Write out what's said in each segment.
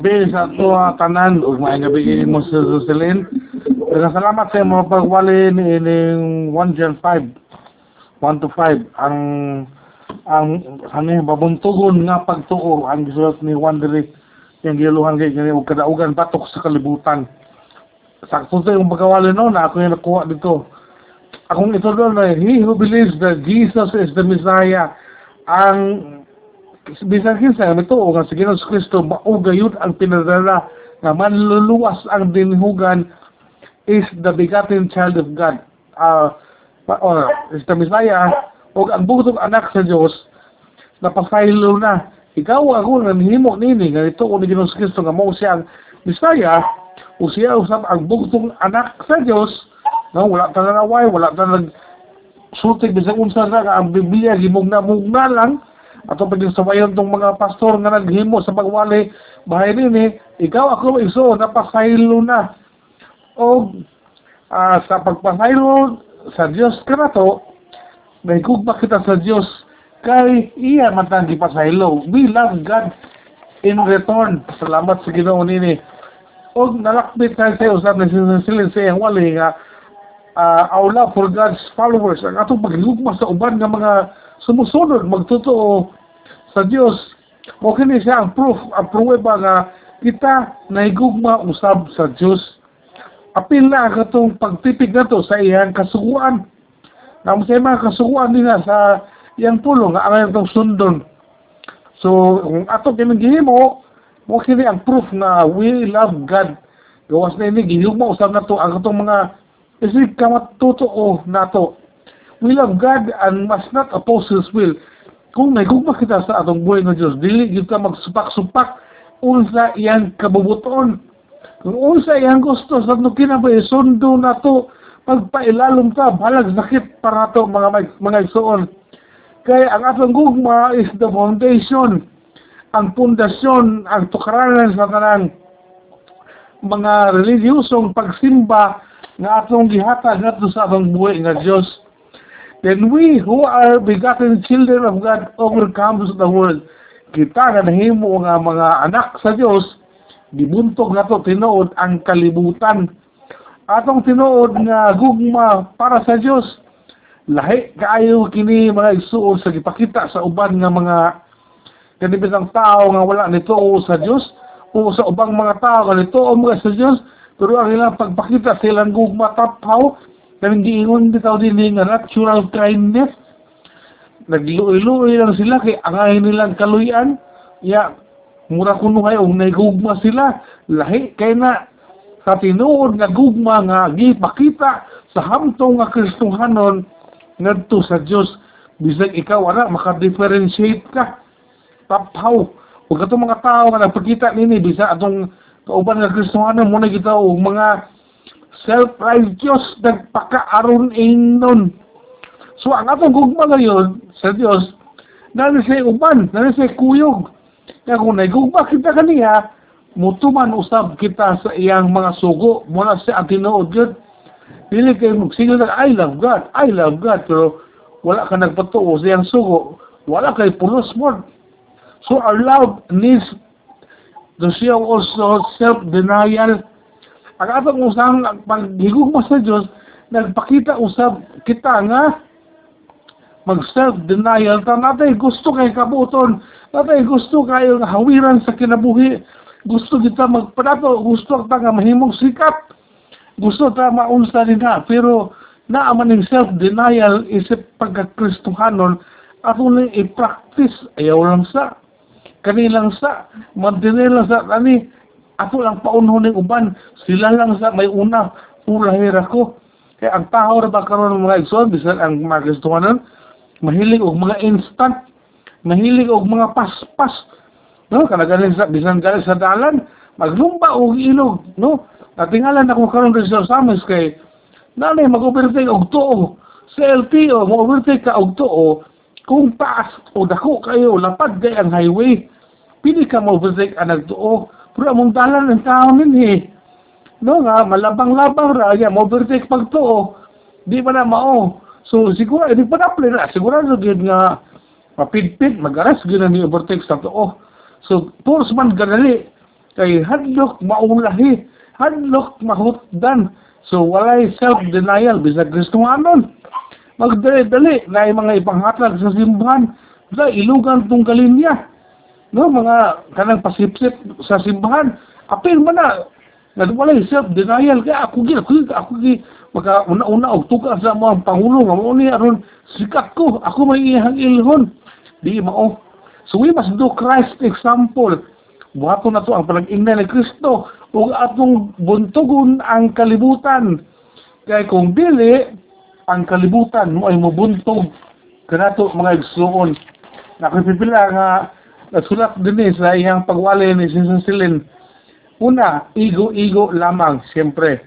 Be sa to nga tanan ug maay nga bigay mo sa Jocelyn. Salamat sa mga pagwali ni ining 1 Gen 5. 1 to 5 ang ang ano babuntugon nga pagtuo ang gisulat ni Juan diri yung giluhan kay kani og kadaugan batok sa kalibutan. Sakto sa yung pagkawali no na ako yung nakuha dito. Akong ito doon na he who believes that Jesus is the Messiah ang bisan kinsa ito o nga si Ginoong Kristo maugayod ang pinadala nga manluluwas ang dinhugan is the begotten child of God. Uh, or is the Messiah o ang bugtong anak sa Dios napasaylo na. Ikaw ako nanhimo nini nga ito ni Ginoong Kristo nga mao siya ang Messiah o siya usab ang bugtong anak sa Dios no wala ta naway wala ta nag sultig bisag unsa na nga ang Biblia gimugna-mugna lang ato pag sabayon tong mga pastor nga naghimo sa pagwali bahay nini ikaw ako iso napasaylo na. O uh, sa pagpasaylo sa Dios kanato nahigugma kita sa Dios kay iya man tang gipasaylo we love God in return. Salamat sa Ginoo nini. Og nalakbit tayo sa usap na silin sa iyang wali nga uh, love for God's followers. Ang atong paghigugma sa uban nga mga sumusunod magtotoo sa Dios mo kini siya ang proof ang pruweba nga kita nahigugma usab sa Dios apil na katong pagtipig nato sa iyang kasuguan. Na mo sa mga kasuguan nila sa iyang pulong ang itong sundon. So kung ato kini gihimo mo kini ang proof na we love God. Gawas na ini gihugma usab nato ang katong mga isig kamatotoo nato we love God and must not oppose His will. Kung nagugma kita sa atong buhay ng Diyos, dili ka magsupak-supak unsa iyang kabubuton. Kung unsa iyang gusto sa no kinabay sundo na to pagpailalom ta balag sakit para to mga mga igsoon. Kaya ang atong gugma is the foundation, ang pundasyon, ang tukaranan sa tanang mga relihiyosong pagsimba nga atong gihatag ngadto sa atong buhay nga Dios then we who are begotten children of God overcomes the world. Kita nga nahimo nga mga anak sa Dios gibuntog nato tinuod ang kalibutan. Atong tinuod nga gugma para sa Dios. Lahi kaayo kini mga igsuon sa gipakita sa uban nga mga kanibitang tao nga wala nito sa Dios o sa ubang mga tao nga nito o mga sa Dios pero ang ilang pagpakita silang gugma taphaw Kaming giingon bitaw din nga natural kindness. Nagluoy-luoy lang sila kay angay nilang kaluyan. Ya, mura kuno kayo og naigugma sila. Lahi kay na sa tinuod nga gugma nga gipakita sa hamtong nga Kristohanon ngadto sa Dios bisag ikaw ana maka-differentiate ka taphaw ug atong mga tao nga nagpakita nini bisa atong kauban nga Kristohanon mo na kita og mga self-righteous nagpakaaron inon. So ang atong gugma ngayon sa Dios nani sa uban, nani sa kuyog. Kaya kung naigugma kita kaniya, mutuman usab kita sa iyang mga sugo mula sa atinood yun. Dili kayo magsigil na, I love God, I love God, pero wala ka nagpatuo sa iyang sugo, wala kay pulos mo. So our love needs to show also self-denial ang atong usang paghigugma sa Dios nagpakita usab kita nga mag self-denial ta natay gusto kay kabuton natay gusto kayo nga hawiran sa kinabuhi. Gusto kita magpadato gusto ta nga mahimong sikat. Gusto ta maunsa din na pero naaman ng self-denial isip pagkakristohanon ato nang i-practice. Ayaw lang sa kanilang sa mantinil lang sa kani ako lang pauno ng uban. Sila lang sa may una. Ulahir ako. Kaya ang tao ra ba karon ng mga igsoon bisan ang mga kristohanon mahilig og mga instant. Mahilig og mga paspas. No? Kana galing sa bisan galing sa dalan maglumba og ilog no? Natingalan ako karon sa Samis kay nanay mag-overtake og tuo. Sa LTO mag-overtake ka og tuo. Kung taas o dako kayo lapad kay ang highway. Pili ka mo-overtake ang nagtuo pero among dalan ng tao ninhi. No nga, malabang-labang ra, ya, overtake pagtuo. Di pa na mao. So, siguro, di pa na play na. Sigurado gid nga, mapidpid, magaras gid ni overtake sa tuo. So, purs man ganali. kay hadlok maulahi hadlok mahutdan so walay self-denial bisag Kristohanon magdali-dali na mga ipanghatag sa simbahan da ilugan tong kalinya no mga kanang pasipsip sa simbahan apil man na nga walay self-denial kaya ako gi ako, ako gi maka una-una og tuka sa mga pangulo nga mo ni aron sikat ko ako may iyang ilhon. Di mao. So we must do Christ example. Buhato na to ang panag-ingnan ni Kristo ug atong buntugon ang kalibutan. Kay kung dili ang kalibutan mo ay mabuntog kanato mga igsuon nakapipila nga nasulat din eh sa iyang pagwali ni Sinsilin Una, igo-igo lamang, siyempre.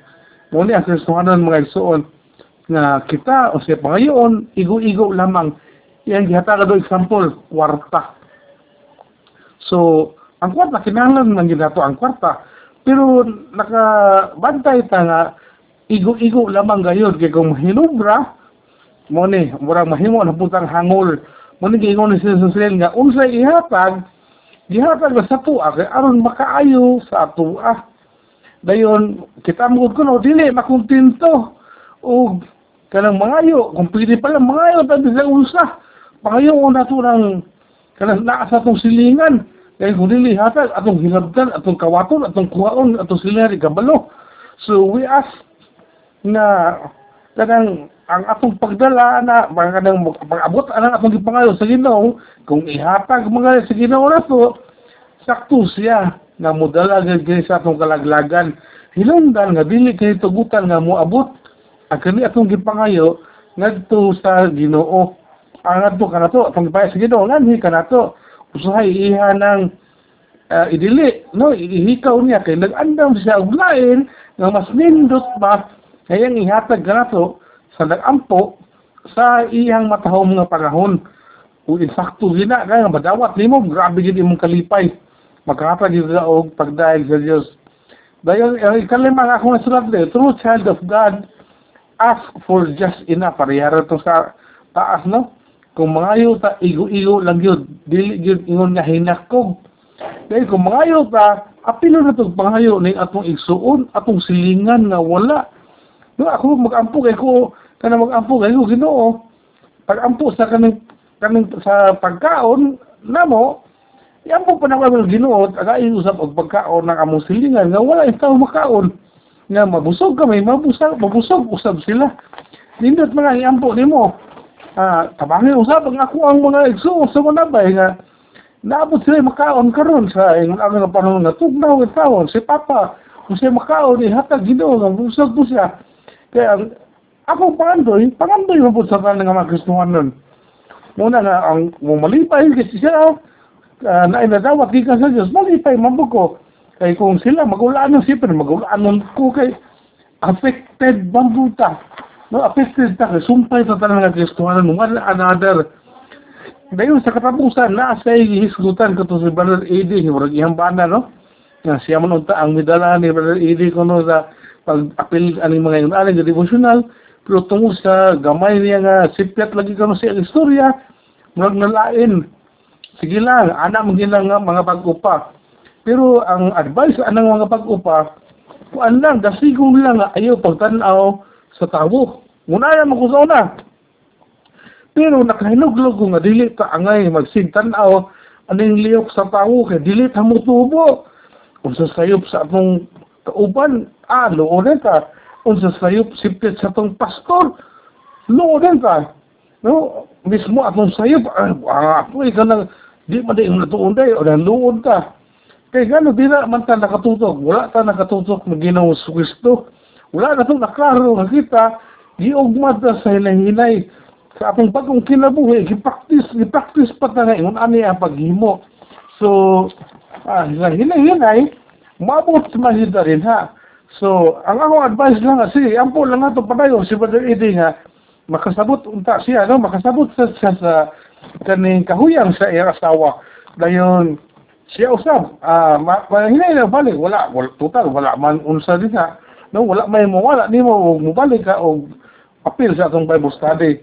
Muna ang kristuhanan mga igsoon nga kita o siya pangayon, igo-igo lamang. Yan gihataga do example, kwarta. So, ang kwarta, kinahanglan man ginato ang kwarta. Pero nakabantay ta nga, igo-igo lamang gayon. Kaya kung hinubra, mo murang mahimo na putang hangol. Mo ni gingon ni Sinsilin nga, unsay ihatag, gihatag sa tuwa kay aron makaayo sa tuwa dayon kita mo kuno dili makontento. O kanang mangayo kung pwede pala mangayo tabi sa usa. Pangayo una to ng kanang naa sa atong silingan. Kay kung dili hatag atong hinabdan atong kawaton atong kuhaon atong silingan kabalo so we ask na kanang ang atong pagdala na mga kanang pag-abot ang atong gipangayo sa Ginoo kung ihatag mga sa Ginoo na to sakto siya nga modala gid sa atong kalaglagan. Hinungdan nga dili kay tugutan nga moabot ang kani atong gipangayo ngadto sa Ginoo. Ang adto kanato atong gipayo sa Ginoo nganhi kanato usahay iha ng uh, idili no? Ihikaw niya kay nag-andam siya og lain nga mas nindot ba kayang ihatag kanato sa nag-ampo sa iyang matahom nga panahon kung insakto gina kaya madawat nimo grabe gid imong kalipay makatag yun ka og pagdahil sa Diyos. Dahil ang ikalima nga akong nasulat din, true child of God, ask for just enough. Parihara to sa taas, no? Kung mangayo ta, igo-igo lang yun. Dili yun ingon nga hinakog. Dahil kung mangayo ta, apilo na itong pangayo ng atong igsuon, atong silingan nga wala. No, ako mag-ampo kay ko, kana mag-ampo kay ko, ginoo. Pag-ampo sa kanang, kanang sa pagkaon, namo, yan po pa naman ginuot, aga usap og pagkaon ng among silingan nga wala itaw makaon. Nga mabusog kami, mabusog, mabusog usab sila. Nindot mga iampo nimo. Ah, tabangin usab ang ako ang mga igsuo sa mga bay nga naabot sila makaon karon sa ang nga panahon nga tugnaw ang taon si Papa kung siya makaon ihatag Ginoo nga busog po siya. Kaya ako pangandoy, pangandoy mo po sa kanang mga Kristuhan nun. Muna nga ang mumalipay kasi siya uh, na inadawat gikan sa Dios malipay mabuko kay kung sila magulaan ng siyempre magulaan ko kay affected bambuta no affected ta sumpay sa tanan nga Kristohanan one another. Dayon sa katapusan na sa hisgutan ko to si Brother Eddie murag iyang bana no? Siya man ang midala ni Brother Eddie kuno sa pag-apil aning mga yun aling devotional pero tungo sa gamay niya nga sipyat lagi kano sa istorya murag nalain sige lang, ana lang nga mga pag-upa. Pero ang advice anang mga pag-upa, kuan lang, dasigong lang nga ayaw pagtanaw sa tawo. Muna na mo sa una. Pero nakahinuglog ko nga dili ta angay magsintanaw aning liyok sa tawo kay dili ta mo tubo. Unsa sayop sa atong kauban, ah, loonan ka. Unsa sayop sipit sa atong pastor, loonan ka. No, mismo atong sayop, ah, ako ka na di man di natuon day o naluod ka. Kay gano di na man ta nakatutok. Wala ta nakatutok ng Ginoo sa Kristo. Wala na to naklaro nga kita. Giugmad ta sa hinay sa atong bagong kinabuhi gipraktis gipraktis pa ta nga ingon ani ang paghimo. So ah hinay hinay mabot man rin ha so ang akong advice lang nga sige ampo lang ato padayon si Brother Eddie nga makasabot unta siya no? Makasabot sa, sa, sa kaning kahuyang sa iyang asawa. Dayon siya usab ah uh, hinay na balik wala, wala total wala man unsa din ha no? Wala may mawala nimo mo mobalik ka og apil sa atong Bible study.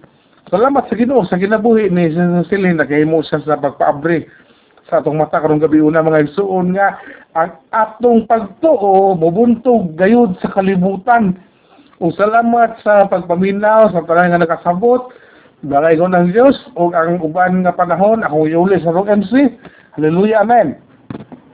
Salamat sa Ginoo sa ginabuhi ni Celine na kay mo siya sa pagpaabri sa atong mata karong gabi una mga igsuon nga ang atong pagtuo mubuntog gayud sa kalibutan. Ug salamat sa pagpaminaw sa tanan nga nakasabot. Balay ko ng Diyos o ang uban nga panahon, akong yuli sa Rock MC. Hallelujah, Amen.